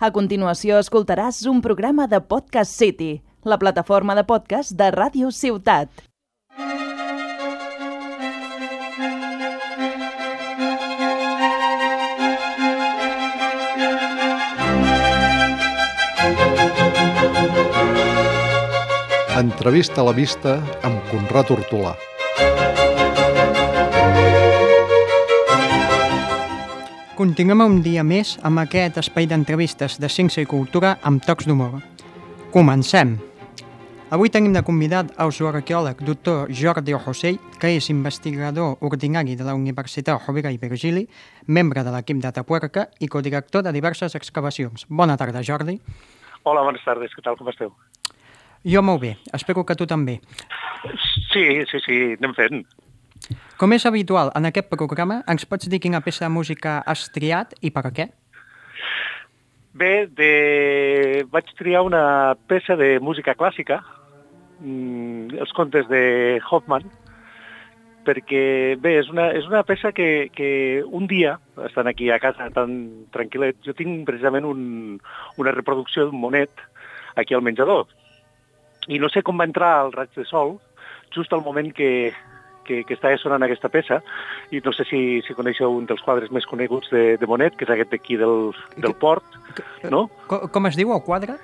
A continuació escoltaràs un programa de Podcast City, la plataforma de podcast de Ràdio Ciutat. Entrevista a la vista amb Conrad Hortolà. Continuem un dia més amb aquest espai d'entrevistes de ciència i cultura amb tocs d'humor. Comencem! Avui tenim de convidat el zooarqueòleg doctor Jordi Ojosell, que és investigador ordinari de la Universitat Rovira i Virgili, membre de l'equip de Tapuerca i codirector de diverses excavacions. Bona tarda, Jordi. Hola, bones tardes, què tal, com esteu? Jo molt bé, espero que tu també. Sí, sí, sí, anem fent. Com és habitual en aquest programa, ens pots dir quina peça de música has triat i per què? Bé, de... vaig triar una peça de música clàssica, mm, els contes de Hoffman, perquè, bé, és una, és una peça que, que un dia, estant aquí a casa tan tranquil·let, jo tinc precisament un, una reproducció d'un monet aquí al menjador. I no sé com va entrar el raig de sol, just al moment que, que, que estava sonant aquesta peça, i no sé si, si coneixeu un dels quadres més coneguts de, de Monet, que és aquest d'aquí del, del port, no? Com, com es diu el quadre?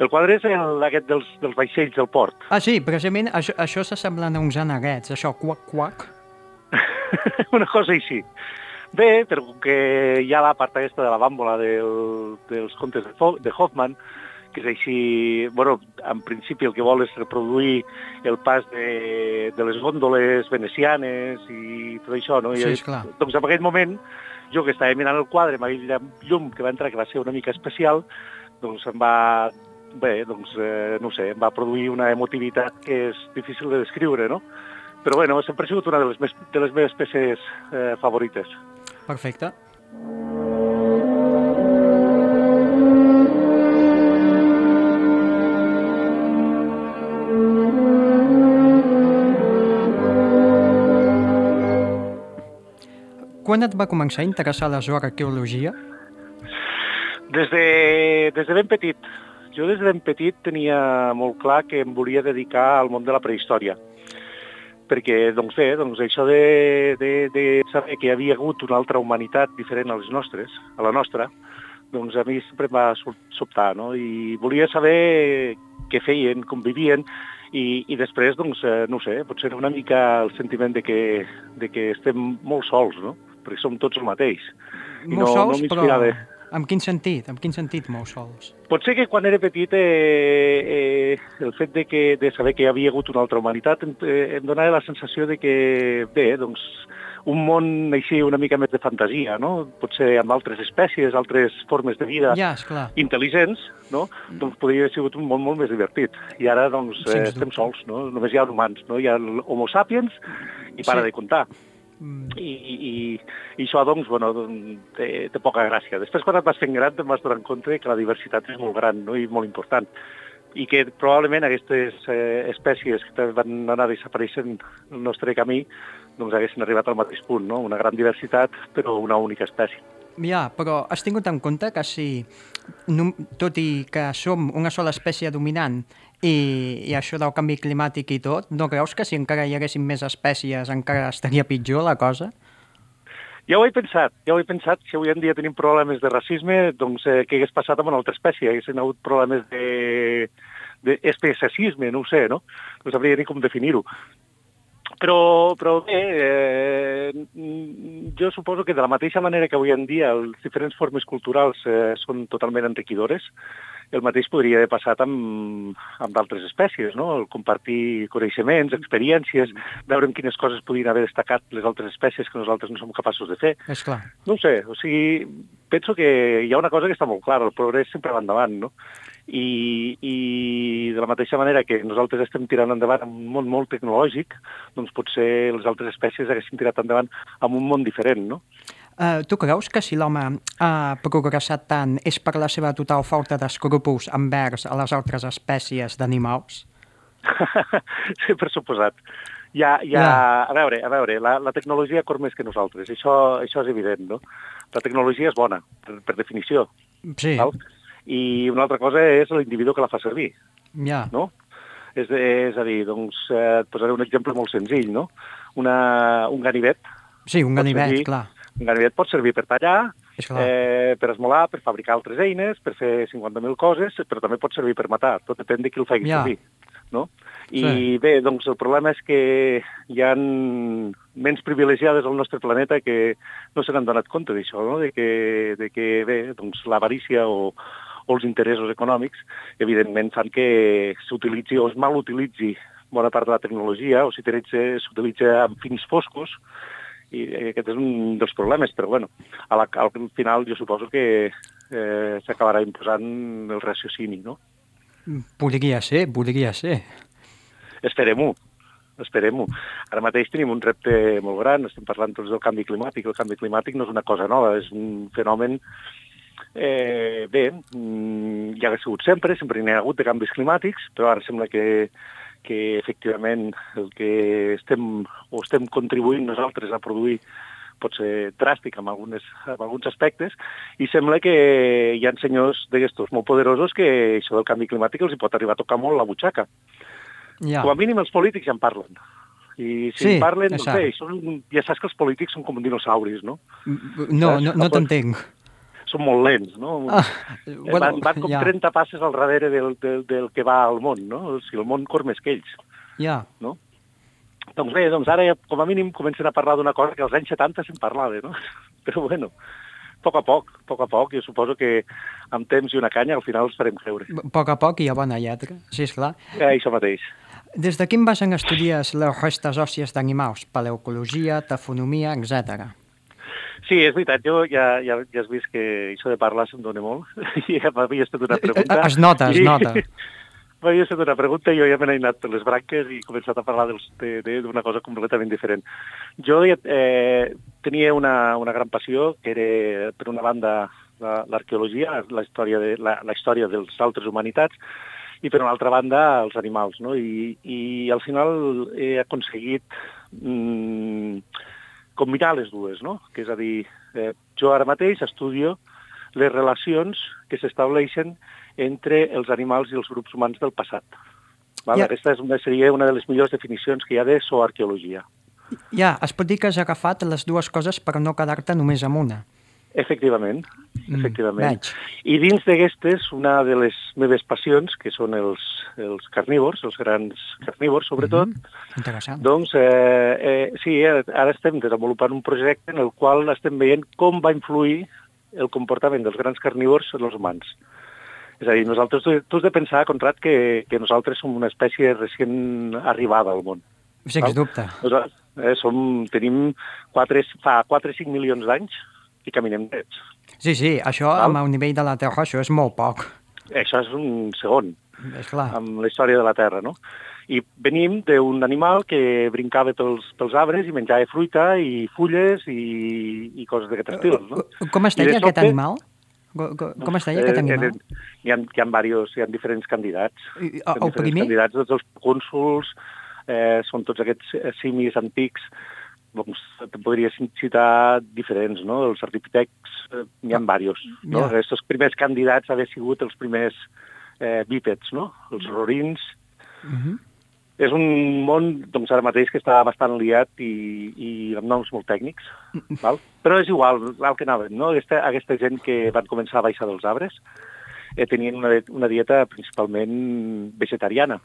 El quadre és el, aquest dels, dels vaixells del port. Ah, sí, precisament això, això s'assemblen a uns aneguets, això, quac, quac. Una cosa així. Bé, però que hi ha la part aquesta de la bàmbola del, dels contes de, de Hoffman, que és així, bueno, en principi el que vol és reproduir el pas de, de les gòndoles venecianes i tot això, no? Sí, I, esclar. doncs en aquell moment, jo que estava mirant el quadre, amb aquell llum que va entrar, que va ser una mica especial, doncs em va, bé, doncs, eh, no sé, em va produir una emotivitat que és difícil de descriure, no? Però bueno, sempre ha sigut una de les, mes, de les meves peces eh, favorites. Perfecte. Quan et va començar a interessar la zooarqueologia? Des de, des de ben petit. Jo des de ben petit tenia molt clar que em volia dedicar al món de la prehistòria. Perquè, doncs bé, doncs això de, de, de saber que hi havia hagut una altra humanitat diferent a les nostres, a la nostra, doncs a mi sempre em va sobtar, no? I volia saber què feien, com vivien, i, i després, doncs, eh, no sé, potser una mica el sentiment de que, de que estem molt sols, no? Perquè som tots el mateix. I no- sols, no però... m'inspirava. En quin sentit? En quin sentit molt sols? Potser que quan era petit eh, eh, el fet de, que, de saber que hi havia hagut una altra humanitat em, eh, em donava la sensació de que, bé, doncs, un món així una mica més de fantasia, no? Potser amb altres espècies, altres formes de vida Ja, esclar. intel·ligents, no? Doncs podria haver sigut un món molt més divertit. I ara, doncs, eh, estem sols, no? Només hi ha humans, no? Hi ha Homo sapiens i para Sí. de comptar. Mm, I, i, i això, doncs, bueno, té, té poca gràcia. Després, quan et vas fent gran, te'n vas donant compte que la diversitat és molt gran no? i molt important i que probablement aquestes eh, espècies que van anar desapareixent el nostre camí doncs haguessin arribat al mateix punt, no? una gran diversitat però una única espècie. Ja, però has tingut en compte que si, no, tot i que som una sola espècie dominant i, i això del canvi climàtic i tot, no creus que si encara hi haguessin més espècies encara estaria pitjor la cosa? Ja ho he pensat, ja ho he pensat, si avui en dia tenim problemes de racisme, doncs eh, què hagués passat amb una altra espècie? Haguessin hagut problemes de, de no ho sé, no? No sabria ni com definir-ho. Però, però bé, eh, jo suposo que de la mateixa manera que avui en dia les diferents formes culturals eh, són totalment enriquidores, el mateix podria haver passat amb, amb d'altres espècies, no? El compartir coneixements, experiències, veure en quines coses podrien haver destacat les altres espècies que nosaltres no som capaços de fer. És clar. No sé, o sigui, penso que hi ha una cosa que està molt clara, el progrés sempre va endavant, no? I, i de la mateixa manera que nosaltres estem tirant endavant en un món molt tecnològic, doncs potser les altres espècies haguessin tirat endavant en un món diferent, no? Uh, tu creus que si l'home ha progressat tant és per la seva total falta d'escrúpols envers a les altres espècies d'animals? sí, per suposat. Ja, ja, Ja. a veure, a veure, la, la tecnologia corre més que nosaltres, això, això és evident, no? La tecnologia és bona, per, per definició, Sí, Val? I una altra cosa és l'individu que la fa servir, ja. no? És, és a dir, doncs, eh, et posaré un exemple molt senzill, no? Una, un ganivet, Sí, un ganivet, servir. clar. un ganivet pot servir per tallar, eh, per esmolar, per fabricar altres eines, per fer 50.000 coses, però també pot servir per matar, tot depèn de qui el faci Ja. servir. No? I Sí. bé, doncs el problema és que hi ha menys privilegiades al nostre planeta que no se n'han donat compte d'això, no? de, que, de que bé, doncs, l'avarícia o, o els interessos econòmics evidentment fan que s'utilitzi o es mal utilitzi bona part de la tecnologia o s'utilitza s'utilitza amb fins foscos i aquest és un dels problemes, però bueno, a la, al final jo suposo que eh, s'acabarà imposant el raciocini, no? Podria ser, podria ser. Esperem-ho, esperem-ho. Ara mateix tenim un repte molt gran, estem parlant tots del canvi climàtic. El canvi climàtic no és una cosa nova, és un fenomen eh, bé, mm, ja ha sigut sempre, sempre n'hi ha hagut de canvis climàtics, però ara sembla que, que efectivament el que estem, o estem contribuint nosaltres a produir pot ser dràstic en, algunes, en alguns aspectes, i sembla que hi ha senyors d'aquestos molt poderosos que això del canvi climàtic els hi pot arribar a tocar molt la butxaca. Ja. Com a mínim els polítics ja en parlen. I si Sí, en parlen, cert. bé, són, ja saps que els polítics són com dinosauris, no? No, no, no t'entenc. Són molt lents, no? Ah, Eh, bueno, van, van com ja. 30 passes al darrere del, del, del que va al món, no? O sigui, el món corre més que ells, Ja. no? Doncs bé, doncs ara ja, com a mínim comencen a parlar d'una cosa que als anys 70 se'n parlava, no? Però bueno, a poc a poc, a poc a poc, jo suposo que amb temps i una canya al final els farem creure. A poc a poc hi ha bona lletra, sí, esclar. Eh, això mateix. Des de quin vessant estudies les restes òssies d'animals? Paleocologia, tafonomia, etc. Sí, és veritat, jo ja, ja, ja has vist que això de parlar se'm dona molt. I ja m'havia estat una pregunta. Es nota, es I- nota. M'havia estat una pregunta i jo ja me n'he anat per les branques i he començat a parlar dels- de- de- d'una cosa completament diferent. Jo eh, tenia una, una gran passió, que era, per una banda, la- l'arqueologia, la, història de, la, la història dels altres humanitats, i per una altra banda, els animals. No? I, I al final he aconseguit mm, combinar les dues, no? que és a dir, eh, jo ara mateix estudio les relacions que s'estableixen entre els animals i els grups humans del passat. Val? Ja. Aquesta és una, seria una de les millors definicions que hi ha de zooarqueologia. Ja, es pot dir que has agafat les dues coses per no quedar-te només amb una. Efectivament, Mm, efectivament. veig. I dins d'aquestes, una de les meves passions, que són els, els carnívors, els grans carnívors, sobretot, Mhm. Interessant. Doncs, eh, eh, sí, eh, ara estem desenvolupant un projecte en el qual estem veient com va influir el comportament dels grans carnívors en els humans. És a dir, nosaltres, tu, has de pensar, Conrad, que, que nosaltres som una espècie recient arribada al món. Sens dubte. Nosaltres eh, som, tenim 4, fa 4-5 milions d'anys i caminem drets. Sí, sí, això Val. amb el nivell de la Terra, això és molt poc. Això és un segon. És clar. amb la història de la Terra, no? I venim d'un animal que brincava pels, pels arbres i menjava fruita i fulles i, i coses d'aquest estil, no? Com es I de deia aquest sobte- animal? Co- co- Com es deia aquest Eh, animal? eh, Hi ha, hi ha, diversos, hi ha diferents candidats. I- El diferents primer? candidats, tots els cònsuls, eh, són tots aquests eh, simis antics, doncs te podria citar diferents, no? Els arquitectes, eh, n'hi ha Ah, diversos, no? ja. Aquests primers candidats haver sigut els primers eh, bípeds, no? Els rorins, Mhm. és un món, doncs ara mateix, que està bastant liat i, i amb noms molt tècnics, val? però és igual, el que anaven, no? Aquesta, aquesta gent que van començar a baixar dels arbres eh, tenien una, una dieta principalment vegetariana,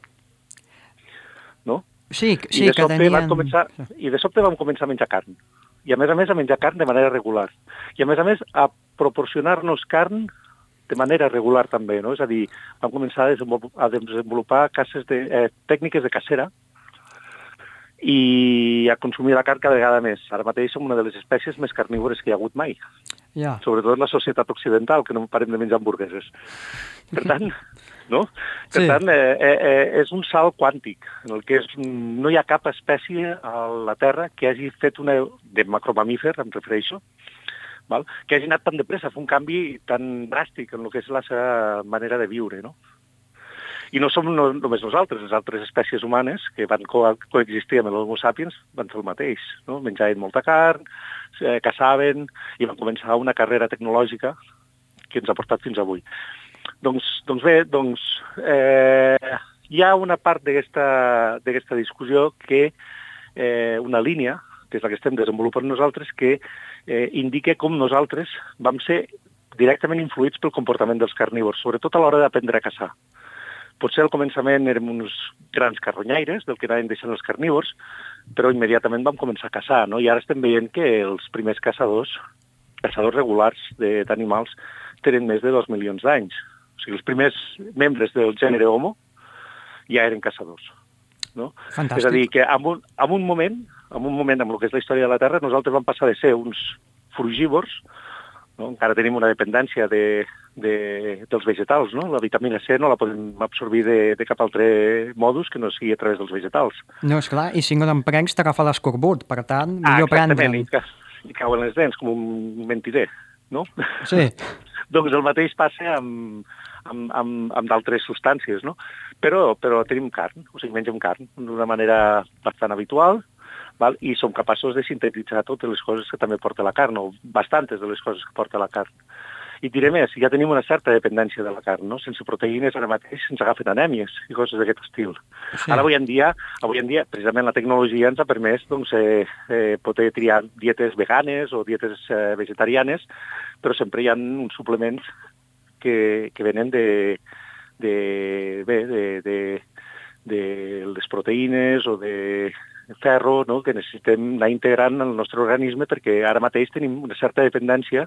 no? Sí, I, sí de que sobte tenien... començar, I de sobte vam començar a menjar carn. I a més a més a menjar carn de manera regular. I a més a més a proporcionar-nos carn de manera regular també, no? És a dir, vam començar a desenvolupar, a desenvolupar caces de, eh, tècniques de cacera i a consumir la carn cada vegada més. Ara mateix som una de les espècies més carnívores que hi ha hagut mai, Ja. sobretot la societat occidental, que no parem de menjar hamburgueses. Per tant, no? Per Sí. tant, eh, eh, eh, és un salt quàntic, en el que és, no hi ha cap espècie a la Terra que hagi fet una... de macromamífer, em refereixo, val? que hagi anat tan de pressa, fer un canvi tan dràstic en el que és la seva manera de viure, no? I no som no, només nosaltres, les altres espècies humanes que van co coexistir amb l'Homo sapiens van fer el mateix, no? Menjaven molta carn, eh, caçaven i van començar una carrera tecnològica que ens ha portat fins avui. Doncs, doncs bé, doncs, eh, hi ha una part d'aquesta discussió que, eh, una línia, que és la que estem desenvolupant nosaltres, que eh, indica com nosaltres vam ser directament influïts pel comportament dels carnívors, sobretot a l'hora d'aprendre a caçar. Potser al començament érem uns grans carronyaires del que anaven deixant els carnívors, però immediatament vam començar a caçar, no? I ara estem veient que els primers caçadors, caçadors regulars d'animals, tenen més de dos milions d'anys. O sigui, els primers membres del gènere Homo ja eren caçadors. No? Fantàstic. És a dir, que en un, en un moment, en un moment, amb el que és la història de la Terra, nosaltres vam passar de ser uns frugívors, no? encara tenim una dependència de, de, dels vegetals, no? La vitamina C no la podem absorbir de, de cap altre modus que no sigui a través dels vegetals. No, és clar, i si no t'emprencs t'agafa l'escorbut, per tant, millor ah, prendre'n. i, ca- i cauen les dents com un mentider, no? Sí, doncs el mateix passa amb, amb, amb, amb d'altres substàncies, no? Però, però tenim carn, o sigui, mengem carn d'una manera bastant habitual, val? i som capaços de sintetitzar totes les coses que també porta la carn, o bastantes de les coses que porta la carn. I diré més, ja tenim una certa dependència de la carn, no? Sense proteïnes ara mateix ens agafen anèmies i coses d'aquest estil. Sí. Ara avui en dia, avui en dia, precisament la tecnologia ens ha permès doncs, eh, eh, poder triar dietes veganes o dietes eh, vegetarianes, però sempre hi ha uns suplements que, que venen de, de, bé, de, de, de les proteïnes o de ferro no? que necessitem anar integrant el nostre organisme perquè ara mateix tenim una certa dependència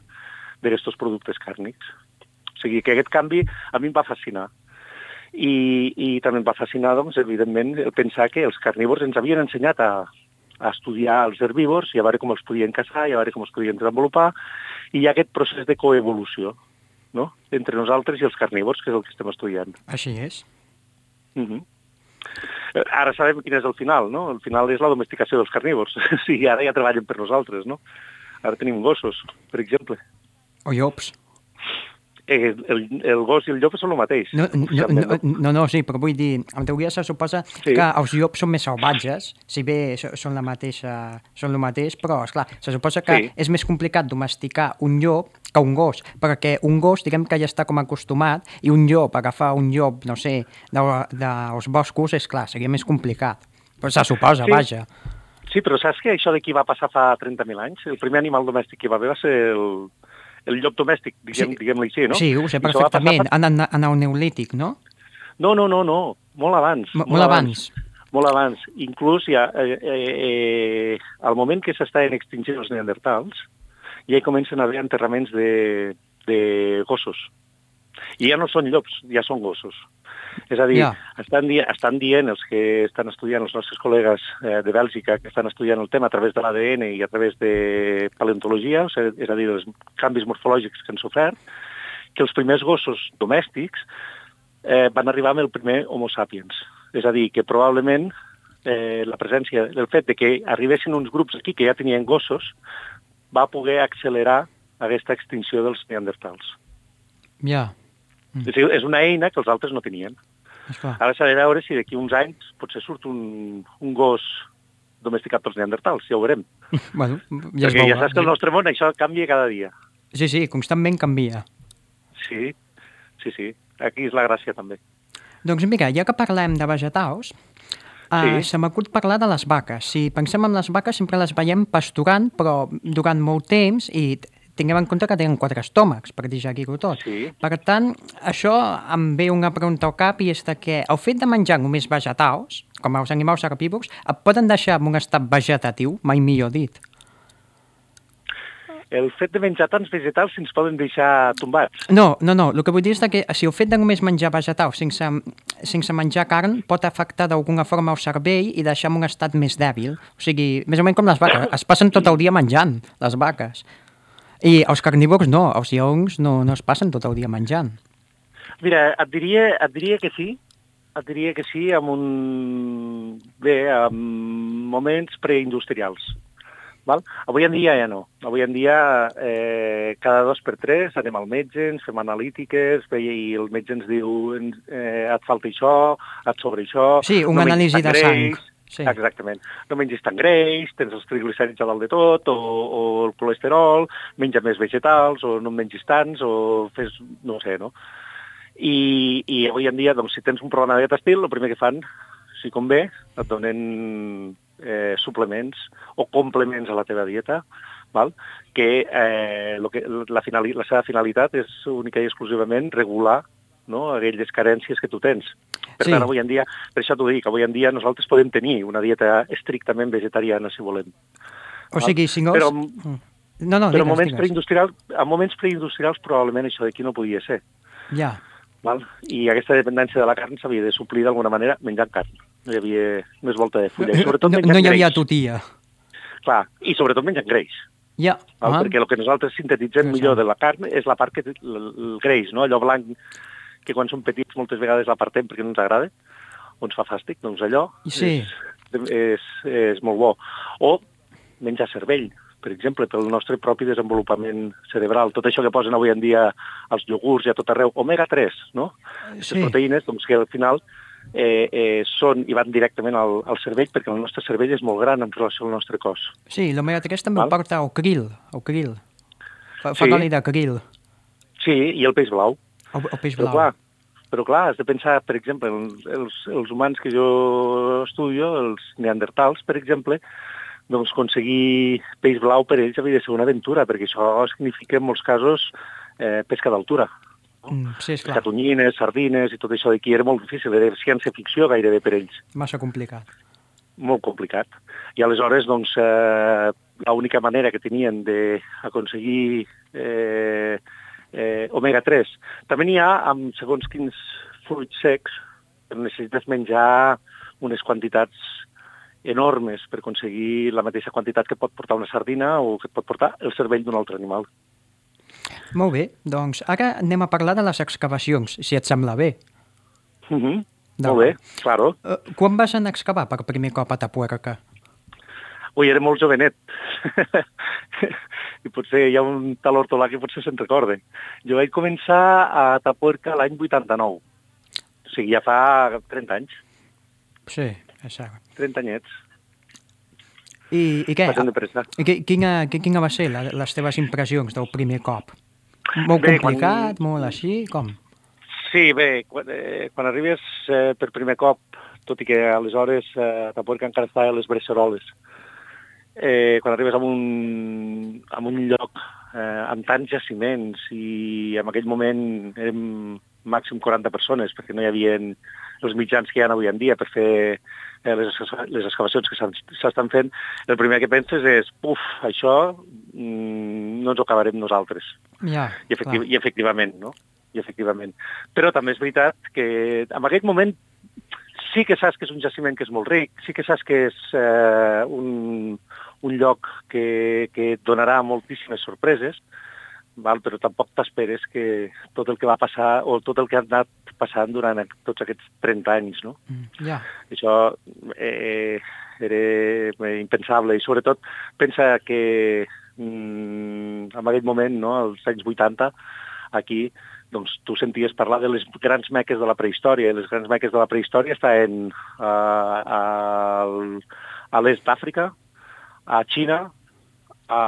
d'aquests productes càrnics. O sigui que aquest canvi a mi em va fascinar. I, i també em va fascinar, doncs, evidentment, el pensar que els carnívors ens havien ensenyat a, a estudiar els herbívors i a veure com els podien caçar i a veure com els podien desenvolupar, i hi ha aquest procés de coevolució no? entre nosaltres i els carnívors, que és el que estem estudiant. així és. Uh -huh. Ara sabem quin és el final, no? El final és la domesticació dels carnívors. sigui, ara ja treballen per nosaltres, no? Ara tenim gossos, per exemple. O llops. Eh, el, el gos i el llop són el mateix. No, no, no, no, no, sí, però vull dir, en teoria se suposa Sí. que els llops són més salvatges, si bé són la mateixa, són el mateix, però, és clar, se suposa que Sí. és més complicat domesticar un llop que un gos, perquè un gos, diguem que ja està com acostumat, i un llop, agafar un llop, no sé, de, dels boscos, és clar, seria més complicat. Però se suposa, Sí. vaja. Sí, però saps que això d'aquí va passar fa 30.000 anys? El primer animal domèstic que hi va haver va ser el, el llop domèstic, diguem, Sí. diguem-li així, no? Sí, ho sé perfectament, fa- en, en, en el neolític, no? No, no, no, no, molt abans. M molt abans. Molt abans. Inclús ja, eh, eh, eh, al moment que s'estaven extingint els neandertals, ja hi comencen a haver enterraments de, de gossos. I ja no són llops, ja són gossos. És a dir, Ja. estan, di estan dient els que estan estudiant, els nostres col·legues eh, de Bèlgica, que estan estudiant el tema a través de l'ADN i a través de paleontologia, o sigui, és a dir, els canvis morfològics que han sofert, que els primers gossos domèstics eh, van arribar amb el primer Homo sapiens. És a dir, que probablement eh, la presència, el fet de que arribessin uns grups aquí que ja tenien gossos, va poder accelerar aquesta extinció dels neandertals. Ja, Mm. És, dir, és una eina que els altres no tenien. esclar. Ara s'ha de veure si d'aquí uns anys potser surt un, un gos domesticat pels neandertals, ja ho veurem. Bueno, ja es Perquè ja saps que el nostre món això canvia cada dia. Sí, sí, constantment canvia. Sí, sí, sí. Aquí és la gràcia també. Doncs mira, ja que parlem de vegetals, uh, Sí. se m'acut parlar de les vaques. Si pensem en les vaques, sempre les veiem pasturant, però durant molt temps, i tinguem en compte que tenen quatre estómacs per digerir-ho tot. Sí. Per tant, això em ve una pregunta al cap i és de que el fet de menjar només vegetals, com els animals herbívors, et poden deixar en un estat vegetatiu, mai millor dit. El fet de menjar tants vegetals ens poden deixar tombats. No, no, no. El que vull dir és que si el fet de només menjar vegetals sense, sense menjar carn pot afectar d'alguna forma el cervell i deixar en un estat més dèbil. O sigui, més o menys com les vaques. Es passen tot el dia menjant, les vaques. I els carnívors no, els lleons no, no es passen tot el dia menjant. Mira, et diria, et diria que sí, et diria que sí amb un... bé, amb moments preindustrials. Val? Avui en dia ja no. Avui en dia eh, cada dos per tres anem al metge, ens fem analítiques i el metge ens diu eh, et falta això, et sobra això... Sí, una no anàlisi de greix. sang. Sí. Exactament. No mengis tant greix, tens els triglicèrids a dalt de tot, o, o el colesterol, menja més vegetals, o no en mengis tants, o fes, no sé, no? I, i avui en dia, doncs, si tens un problema de dieta estil, el primer que fan, si convé, et donen eh, suplements o complements a la teva dieta, val? que, eh, lo que la, finali la seva finalitat és única i exclusivament regular no, aquelles carències que tu tens. Per Sí. tant, avui en dia, per això t'ho dic, avui en dia nosaltres podem tenir una dieta estrictament vegetariana, si volem. O sigui, si no... Però. No, no, però en digues, moments preindustrials, en moments preindustrials probablement això d'aquí no podia ser. Ja. Val? I aquesta dependència de la carn s'havia de suplir d'alguna manera menjant carn. No hi havia més volta de fulla. I sobretot no, no hi havia greix. tutia. Clar, i sobretot menjant greix. Ja. Val? Ah. Perquè el que nosaltres sintetitzem Interessant. millor de la carn és la part que el, el greix, no? allò blanc que quan som petits moltes vegades l'apartem perquè no ens agrada o ens fa fàstic, doncs allò Sí. és, és, és molt bo. O menjar cervell, per exemple, pel nostre propi desenvolupament cerebral. Tot això que posen avui en dia als iogurts i a tot arreu, omega-3, no? Aquestes Sí. proteïnes, doncs que al final eh, eh, són i van directament al, al cervell perquè el nostre cervell és molt gran en relació al nostre cos. Sí, l'omega 3 també Val. porta el krill. El krill. Fa, fa Sí. oli de krill. Sí, i el peix blau. El, el peix Però blau. clar, però clar, has de pensar, per exemple, els, els, els humans que jo estudio, els neandertals, per exemple, doncs aconseguir peix blau per ells havia de ser una aventura, perquè això significa en molts casos eh, pesca d'altura. Mm, sí, és clar. Catonyines, sardines i tot això d'aquí era molt difícil, era ciència-ficció gairebé per ells, Massa complicat. molt complicat. I aleshores, doncs, eh, l'única manera que tenien d'aconseguir eh, eh, omega-3. També n'hi ha amb segons quins fruits secs, necessites menjar unes quantitats enormes per aconseguir la mateixa quantitat que pot portar una sardina o que pot portar el cervell d'un altre animal. Molt bé, doncs ara anem a parlar de les excavacions, si et sembla bé. Uh -huh. D'acord. Molt bé, claro. Uh, quan vas anar a excavar per primer cop a Tapuerca? Ui, era molt jovenet. I potser hi ha un tal hortolà que potser se'n recorde. Jo vaig començar a Tapuerca l'any 89. O sigui, ja fa 30 anys. Sí, és cert. 30 anyets. I, i què? Quina, qui- quina va ser la, les teves impressions del primer cop? Molt Bé, complicat, quan- molt així, com? Sí, bé, quan, eh, quan arribes eh, per primer cop, tot i que aleshores eh, Tapuerca encara estava a les Breceroles, eh, quan arribes a un, a un lloc eh, amb tants jaciments i en aquell moment érem màxim 40 persones perquè no hi havia els mitjans que hi ha avui en dia per fer eh, les, les excavacions que s'estan fent, el primer que penses és, uf, això no ens ho acabarem nosaltres. Ja, I, efectiv clar. I efectivament, no? I efectivament. Però també és veritat que en aquest moment sí que saps que és un jaciment que és molt ric, sí que saps que és eh, un, un lloc que, que et donarà moltíssimes sorpreses, val? però tampoc t'esperes que tot el que va passar o tot el que ha anat passant durant tots aquests 30 anys, no? Mm, Ja, Això eh, era impensable i sobretot pensa que mm, en aquell moment, no, als anys 80, aquí doncs, tu senties parlar de les grans meques de la prehistòria i les grans meques de la prehistòria estaven uh, a, a l'est d'Àfrica, a Xina, a,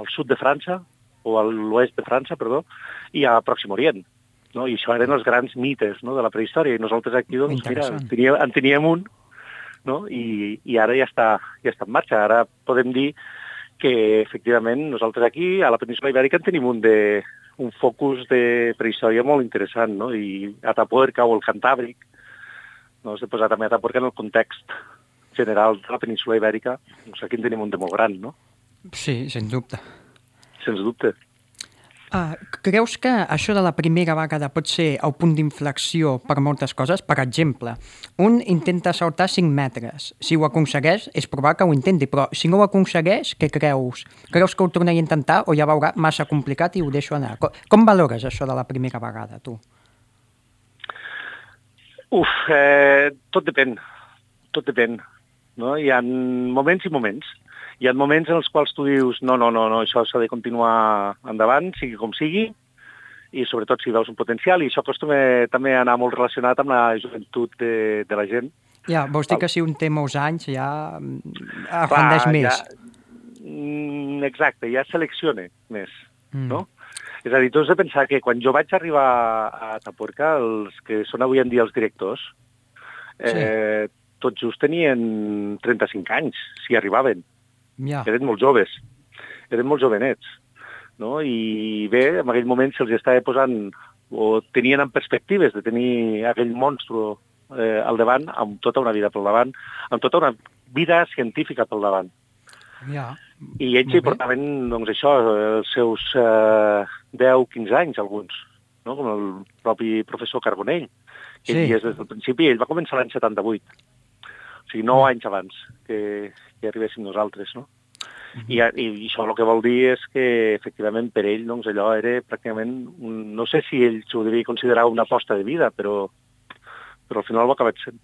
al sud de França, o a l'oest de França, perdó, i a Pròxim Orient. No? I això eren els grans mites no? de la prehistòria. I nosaltres aquí, doncs, mira, en teníem, en teníem un, no? I, i ara ja està, ja està en marxa. Ara podem dir que, efectivament, nosaltres aquí, a la península Ibèrica, en tenim un, de, un focus de prehistòria molt interessant, no? I Atapuerca o el Cantàbric, no? Has de posar també Atapuerca en el context general de la península Ibèrica, doncs aquí en tenim un de molt gran, no? sí, sens dubte. Sens dubte. Uh, creus que això de la primera vegada pot ser el punt d'inflexió per moltes coses? Per exemple, un intenta saltar 5 metres. Si ho aconsegueix, és probable que ho intenti, però si no ho aconsegueix, què creus? Creus que ho tornarà a intentar o ja veurà massa complicat i ho deixo anar? Com, com valores això de la primera vegada, tu? Uf, eh, tot depèn. Tot depèn. No? Hi ha moments i moments. Hi ha moments en els quals tu dius no, no, no, no això s'ha de continuar endavant, sigui com sigui, i sobretot si veus un potencial, i això acostuma també a anar molt relacionat amb la joventut de, de la gent, Ja, vols dir que si un té molts anys ja rendeix més. Ja, mm, exacte, ja selecciona més, Mm. no? És a dir, tu has de pensar que quan jo vaig arribar a Tapuerca, els que són avui en dia els directors, eh, tots just tenien 35 anys, si arribaven. Ja, Eren molt joves, eren molt jovenets. No? I bé, en aquell moment se'ls estava posant, o tenien en perspectives de tenir aquell monstru eh, al davant, amb tota una vida pel davant, amb tota una vida científica pel davant. ja. I ells hi portaven, doncs això, els seus eh, 10-15 anys, alguns, no? com el propi professor Carbonell, que Sí. és des del principi, ell va començar l'any 78, o sigui, 9 anys abans que, que arribéssim nosaltres, no? I, I això el que vol dir és que, efectivament, per ell, doncs, allò era pràcticament, un, no sé si ell s'ho devia considerar una aposta de vida, però, però al final ho ha acabat sent.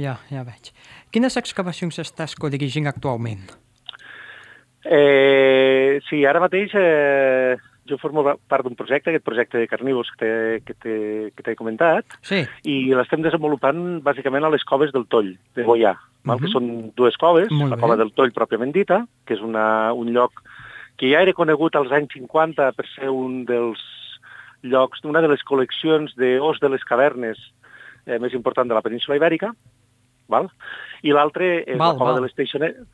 Ja, ja veig. Quines excavacions estàs codirigint actualment? Eh, sí, ara mateix eh, jo formo part d'un projecte, aquest projecte de carnívors que t'he- comentat, Sí, i l'estem desenvolupant bàsicament a les coves del Toll, de Boià, val? Mhm. que són dues coves, Molt la bé. cova del Toll pròpiament dita, que és una, un lloc que ja era conegut als anys 50 per ser un dels llocs, una de les col·leccions d'os de les cavernes eh, més important de la península ibèrica, val? i l'altre és Val, la cova val. de les Peixoneres,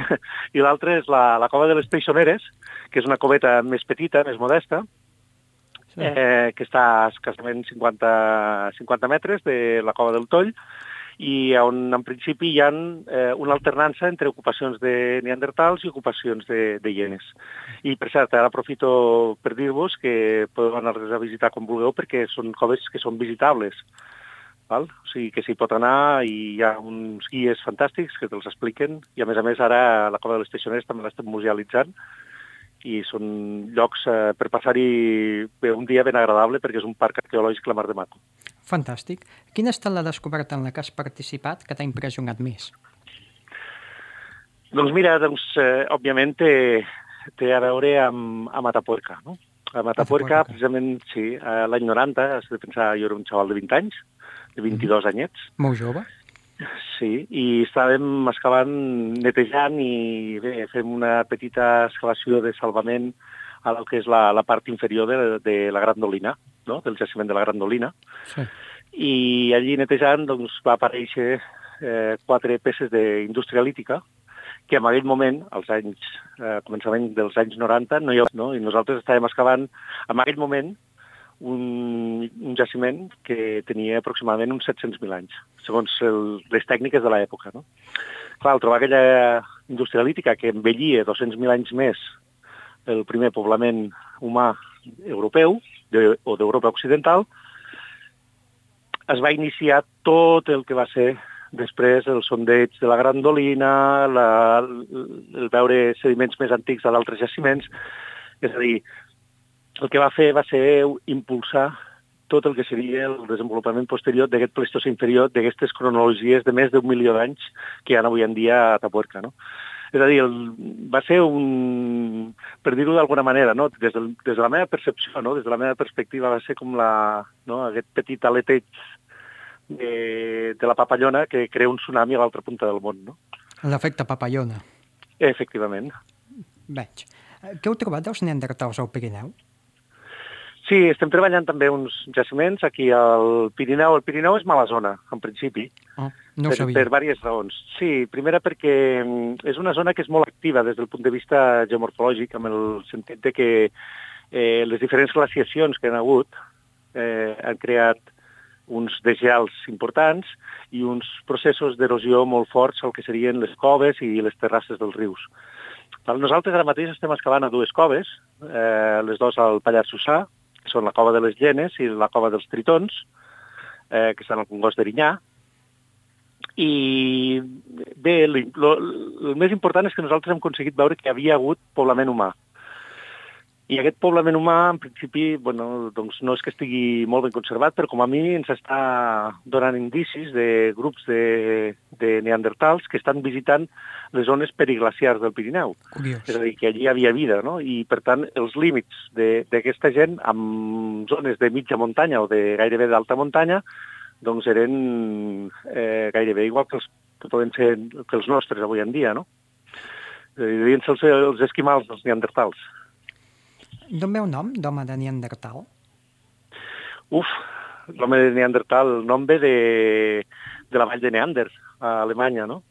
i l'altre és la, la cova de les Peixoneres, que és una coveta més petita, més modesta, sí. eh, que està a escassament 50, 50 metres de la cova del Toll, i on en principi hi ha eh, una alternança entre ocupacions de neandertals i ocupacions de, de hienes. I per cert, ara aprofito per dir-vos que podeu anar-les a visitar com vulgueu perquè són coves que són visitables. Val? O sigui que s'hi pot anar i hi ha uns guies fantàstics que te'ls expliquen i a més a més ara la cova de les Teixoneres també l'estem musealitzant i són llocs eh, per passar-hi un dia ben agradable perquè és un parc arqueològic la mar de maco. Fantàstic. Quina ha estat la descoberta en la que has participat que t'ha impressionat més? Doncs mira, doncs, eh, òbviament té, té a veure amb, amb Atapuerca, no? A Matapuerca, Atapuerca. precisament, sí, a l'any 90, has de pensar, jo era un xaval de 20 anys, de 22 anyets, Molt jove? sí, i estàvem excavant, netejant i bé, fem una petita excavació de salvament a la que és la, la part inferior de, de la Grandolina, no? del jaciment de la Grandolina, Sí. i allí netejant doncs, va aparèixer eh, quatre peces d'indústria lítica que en aquell moment, als anys, eh, començament dels anys 90, no hi havia, no? i nosaltres estàvem excavant en aquell moment un, un jaciment que tenia aproximadament uns 700.000 anys, segons el, les tècniques de l'època. No? Clar, trobar aquella indústria lítica que envellia 200.000 anys més el primer poblament humà europeu de, o d'Europa occidental, es va iniciar tot el que va ser després el sondeig de la Grandolina, la, el veure sediments més antics de d'altres jaciments. És a dir, el que va fer va ser impulsar tot el que seria el desenvolupament posterior d'aquest Pleistocè inferior, d'aquestes cronologies de més d'un milió d'anys que hi ha avui en dia a Tapuerca. No? És a dir, el, va ser un, per dir-ho d'alguna manera, no? des, del, des de la meva percepció, no? des de la meva perspectiva, va ser com la, no? aquest petit aleteig de, de la papallona que crea un tsunami a l'altra punta del món. No? L'efecte papallona. Efectivament. Veig. Eh, Què heu trobat dels neandertals al Pirineu? Sí, estem treballant també uns jaciments aquí al Pirineu. El Pirineu és mala zona, en principi, Oh, no per, sabia. per diverses raons. Sí, primera perquè mm, és una zona que és molt activa des del punt de vista geomorfològic, amb el sentit de que eh, les diferents glaciacions que han hagut eh, han creat uns desgels importants i uns processos d'erosió molt forts al que serien les coves i les terrasses dels rius. Nosaltres ara mateix estem excavant a dues coves, eh, les dues al Pallars Jussà, que són la cova de les Llenes i la cova dels Tritons, eh, que estan al Congost d'Erinyà, i bé, el, el més important és que nosaltres hem aconseguit veure que havia hagut poblament humà. I aquest poblament humà, en principi, bueno, doncs no és que estigui molt ben conservat, però com a mi ens està donant indicis de grups de, de neandertals que estan visitant les zones periglaciars del Pirineu. Curiós. És a dir, que allí hi havia vida, no? I, per tant, els límits de- d'aquesta gent amb zones de mitja muntanya o de gairebé d'alta muntanya doncs eren eh, gairebé igual que els que poden ser que els nostres avui en dia, no? Devien ser els, els esquimals dels neandertals. D'on ve el nom d'home de Neandertal? Uf, l'home de Neandertal, el nom ve de, de la vall de Neander, a Alemanya, no?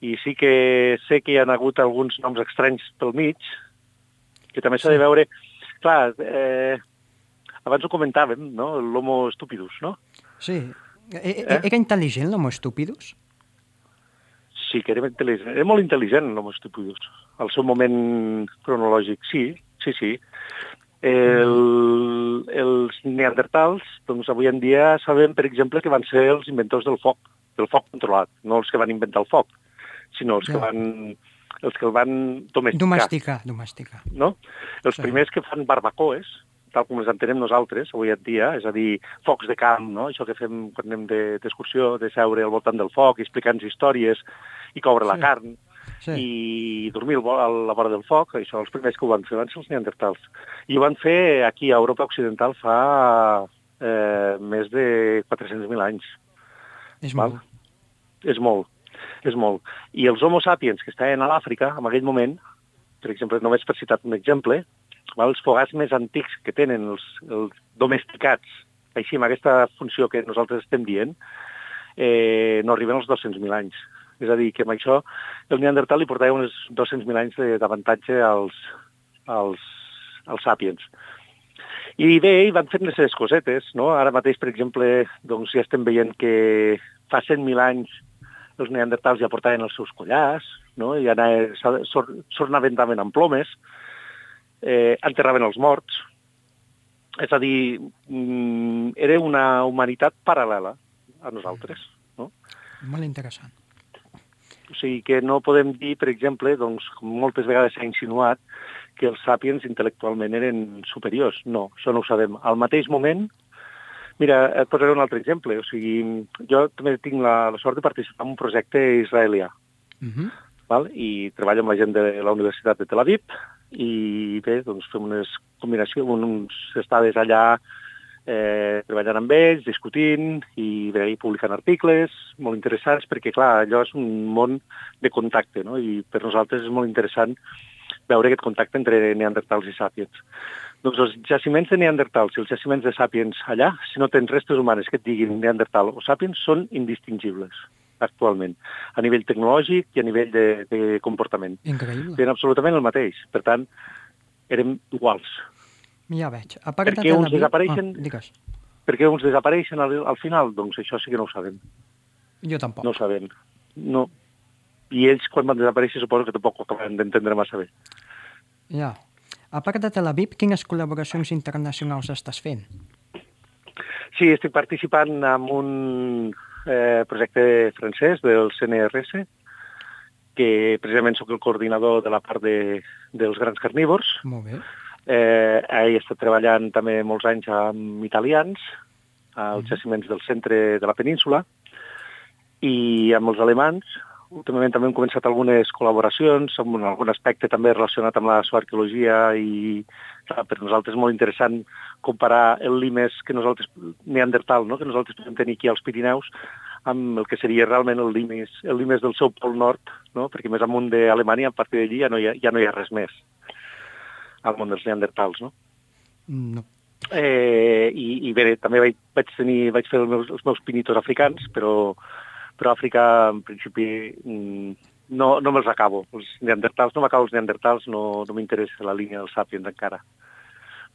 I sí que sé que hi ha hagut alguns noms estranys pel mig, que també s'ha de veure... Clar, eh, abans ho comentàvem, no? L'homo stupidus, no? Sí. E eh? Era intel·ligent l'homo stupidus? Sí, que era intel·ligent. Era molt intel·ligent l'homo stupidus. Al seu moment cronològic, sí, sí, sí. El, els neandertals, doncs avui en dia sabem, per exemple, que van ser els inventors del foc, del foc controlat, no els que van inventar el foc, sinó els ja. que van els que el van domesticar. Domesticar, domesticar. No? Els sí. primers que fan barbacoes, tal com les entenem nosaltres avui en dia, és a dir, focs de camp, no? això que fem quan anem d'excursió, de, de seure al voltant del foc, explicant històries i coure sí. la carn, sí. i dormir a la vora del foc, això els primers que ho van fer van ser els neandertals. I ho van fer aquí a Europa Occidental fa eh, més de 400.000 anys. És val? molt. És molt és molt. I els homo sapiens que estaven a l'Àfrica, en aquell moment, per exemple, només per citar un exemple, val, els fogats més antics que tenen els, els domesticats, així amb aquesta funció que nosaltres estem dient, eh, no arriben als 200.000 anys. És a dir, que amb això el Neandertal li portava uns 200.000 anys d'avantatge als, als, als sapiens. I bé, hi van fent les seves cosetes, no? Ara mateix, per exemple, doncs ja estem veient que fa 100.000 anys els neandertals ja portaven els seus collars, no? i s'ornamentaven amb plomes, eh, enterraven els morts. És a dir, mm, era una humanitat paral·lela a nosaltres. No? Molt interessant. O sigui que no podem dir, per exemple, doncs, com moltes vegades s'ha insinuat, que els sàpiens intel·lectualment eren superiors. No, això no ho sabem. Al mateix moment, Mira, et posaré un altre exemple. O sigui, jo també tinc la, la sort de participar en un projecte israelià. Uh mhm. -huh. val? I treballo amb la gent de la Universitat de Tel Aviv i bé, doncs fem unes combinacions, uns estades allà eh, treballant amb ells, discutint i bé, i publicant articles molt interessants perquè, clar, allò és un món de contacte, no? I per nosaltres és molt interessant veure aquest contacte entre neandertals i sàpiens. Doncs els jaciments de neandertals i els jaciments de sàpiens allà, si no tens restes humanes que et diguin neandertal o sàpiens, són indistingibles actualment, a nivell tecnològic i a nivell de, de comportament. Increïble. Tenen absolutament el mateix. Per tant, érem iguals. Ja veig. A part per què uns desapareixen... Ah, digues. Per què uns desapareixen al, al final? Doncs això sí que no ho sabem. Jo tampoc. No ho sabem. No. I ells, quan van desaparèixer, suposo que tampoc ho acaben d'entendre massa bé. Ja. A part de Tel Aviv, quines col·laboracions internacionals estàs fent? Sí, estic participant en un eh, projecte francès del CNRS, que precisament sóc el coordinador de la part de, dels grans carnívors. Molt bé. Eh, he estat treballant també molts anys amb italians, als mm. jaciments del centre de la península, i amb els alemans, últimament també hem començat algunes col·laboracions amb algun aspecte també relacionat amb la arqueologia i clar, per nosaltres és molt interessant comparar el limes que nosaltres, neandertal, no? que nosaltres podem tenir aquí als Pirineus, amb el que seria realment el limes, el limes del seu pol nord, no? perquè més amunt d'Alemanya, a partir d'allí ja, no hi ha, ja no hi ha res més al món dels neandertals, no? No. Eh, i, I bé, també vaig, vaig, tenir, vaig fer els meus, els meus pinitos africans, però però Àfrica, en principi, mm, no, no me'ls acabo. Els neandertals, no m'acabo els neandertals, no, no m'interessa la línia dels sàpiens encara.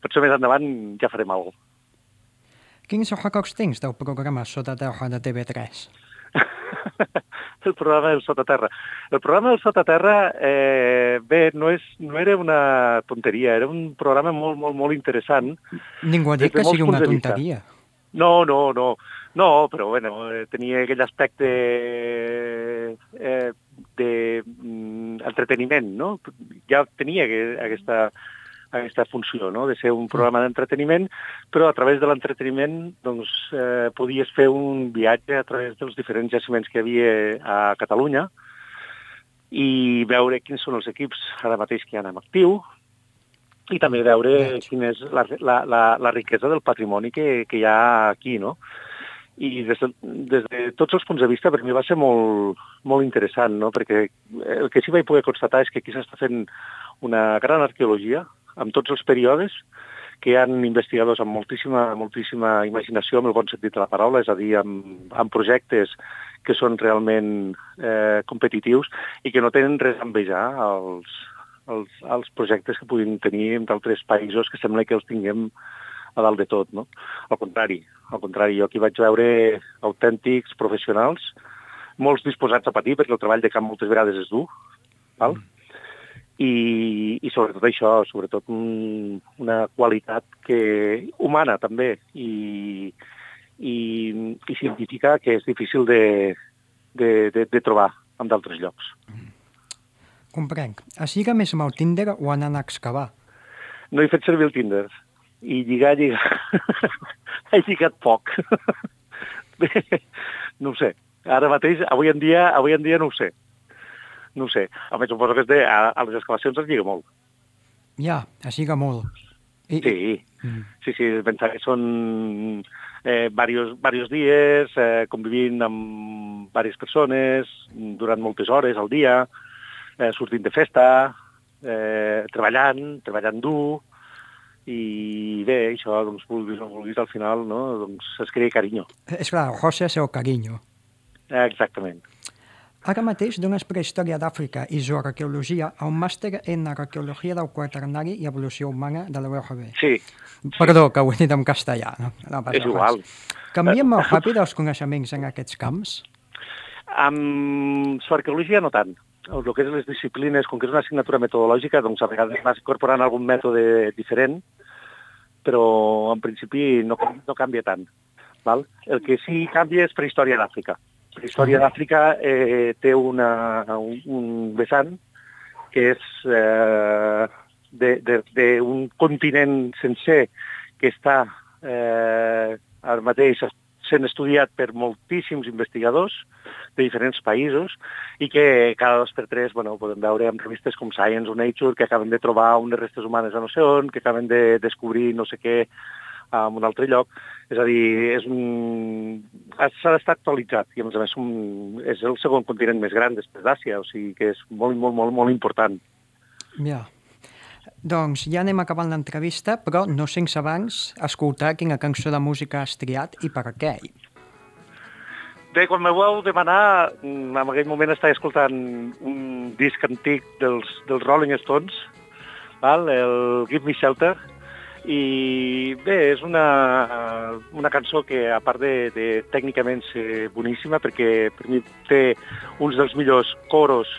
Potser més endavant ja farem alguna cosa. Quins records tens del programa Sota Terra de TV3? El programa del Sotaterra. El programa del Sotaterra, eh, bé, no, és, no era una tonteria, era un programa molt, molt, molt interessant. Ningú ha dit que sigui una tonteria. No, no, no. No, però bueno, eh, tenia aquell aspecte eh, d'entreteniment, mm, no? Ja tenia aquesta, aquesta funció, no?, de ser un programa d'entreteniment, però a través de l'entreteniment doncs, eh, podies fer un viatge a través dels diferents jaciments que hi havia a Catalunya i veure quins són els equips ara mateix que hi ha en actiu, i també veure quina és la, la, la, la riquesa del patrimoni que, que hi ha aquí, no? i des de, des de tots els punts de vista per mi va ser molt, molt interessant, no? perquè el que sí vaig poder constatar és que aquí s'està fent una gran arqueologia amb tots els períodes, que hi ha investigadors amb moltíssima, moltíssima imaginació, amb el bon sentit de la paraula, és a dir, amb, amb projectes que són realment eh, competitius i que no tenen res a envejar als, als, als projectes que puguin tenir d'altres països que sembla que els tinguem a dalt de tot, no? Al contrari, al contrari, jo aquí vaig veure autèntics professionals, molts disposats a patir, perquè el treball de camp moltes vegades és dur, val? Mm. I, i sobretot això, sobretot un, una qualitat que humana també i, i, i científica que és difícil de, de, de, de trobar en d'altres llocs. Comprenc. Així que més amb el Tinder o anant a excavar? No he fet servir el Tinder i lligar, lligar. he lligat poc. Bé, no ho sé. Ara mateix, avui en dia, avui en dia no ho sé. No ho sé. A més, suposo que de, a, a les excavacions es lliga molt. Ja, es lliga molt. I, sí, mm. sí, sí, pensar que són eh, varios, varios dies, eh, convivint amb diverses persones durant moltes hores al dia, eh, sortint de festa, eh, treballant, treballant dur, i bé, això, doncs, vulguis o no vulguis, al final, no?, doncs es crea carinyo. És clar, José és el carinyo. Exactament. Ara mateix dones prehistòria d'Àfrica i zooarqueologia a un màster en arqueologia del quaternari i evolució humana de la URB. Sí. Perdó, que ho he dit en castellà. No, no és igual. Canvien molt ràpid els coneixements en aquests camps? Amb zoarqueologia no tant el que és les disciplines, com que és una assignatura metodològica, doncs a vegades vas incorporant algun mètode diferent, però en principi no, no canvia tant. Val? El que sí canvia és prehistòria d'Àfrica. Prehistòria d'Àfrica eh, té una, un, un vessant que és eh, d'un continent sencer que està eh, ara mateix sent estudiat per moltíssims investigadors de diferents països i que cada dos per tres bueno, podem veure en revistes com Science o Nature que acaben de trobar unes restes humanes a no sé on, que acaben de descobrir no sé què en un altre lloc. És a dir, és un... s'ha d'estar actualitzat i a més a més un... és el segon continent més gran després d'Àsia, o sigui que és molt, molt, molt, molt important. Ja. Doncs ja anem acabant l'entrevista, però no sense abans escoltar quina cançó de música has triat i per què. Bé, quan me vau demanar, en aquell moment estava escoltant un disc antic dels, dels Rolling Stones, val? el Give Me Shelter, i bé, és una, una cançó que, a part de, de tècnicament ser boníssima, perquè per mi té uns dels millors coros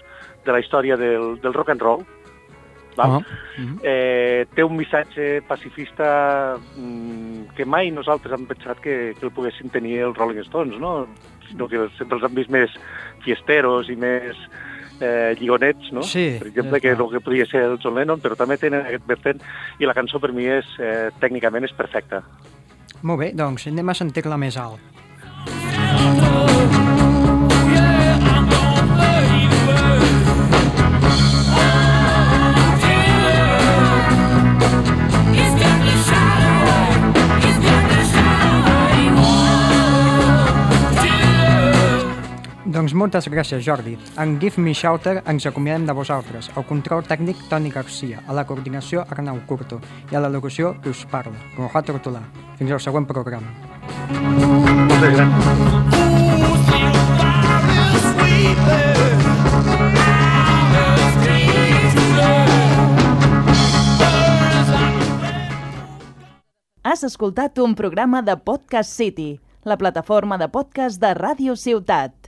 de la història del, del rock and roll, val? Uh -huh. eh, té un missatge pacifista mm, que mai nosaltres hem pensat que, que el poguessin tenir els Rolling Stones, no? Sinó que sempre els hem vist més fiesteros i més eh, lligonets, no? Sí, per exemple, que el que podria ser el John Lennon, però també tenen aquest vessant i la cançó per mi és, eh, tècnicament és perfecta. Molt bé, doncs anem a sentir-la més alt. Doncs moltes gràcies, Jordi. En Give Me Shelter ens acomiadem de vosaltres. El control tècnic, Toni Garcia. A la coordinació, Arnau Curto. I a la locució, que us parla, Conrad Tortolà. Fins al següent programa. Moltes gràcies. Has escoltat un programa de Podcast City, la plataforma de podcast de Ràdio Ciutat.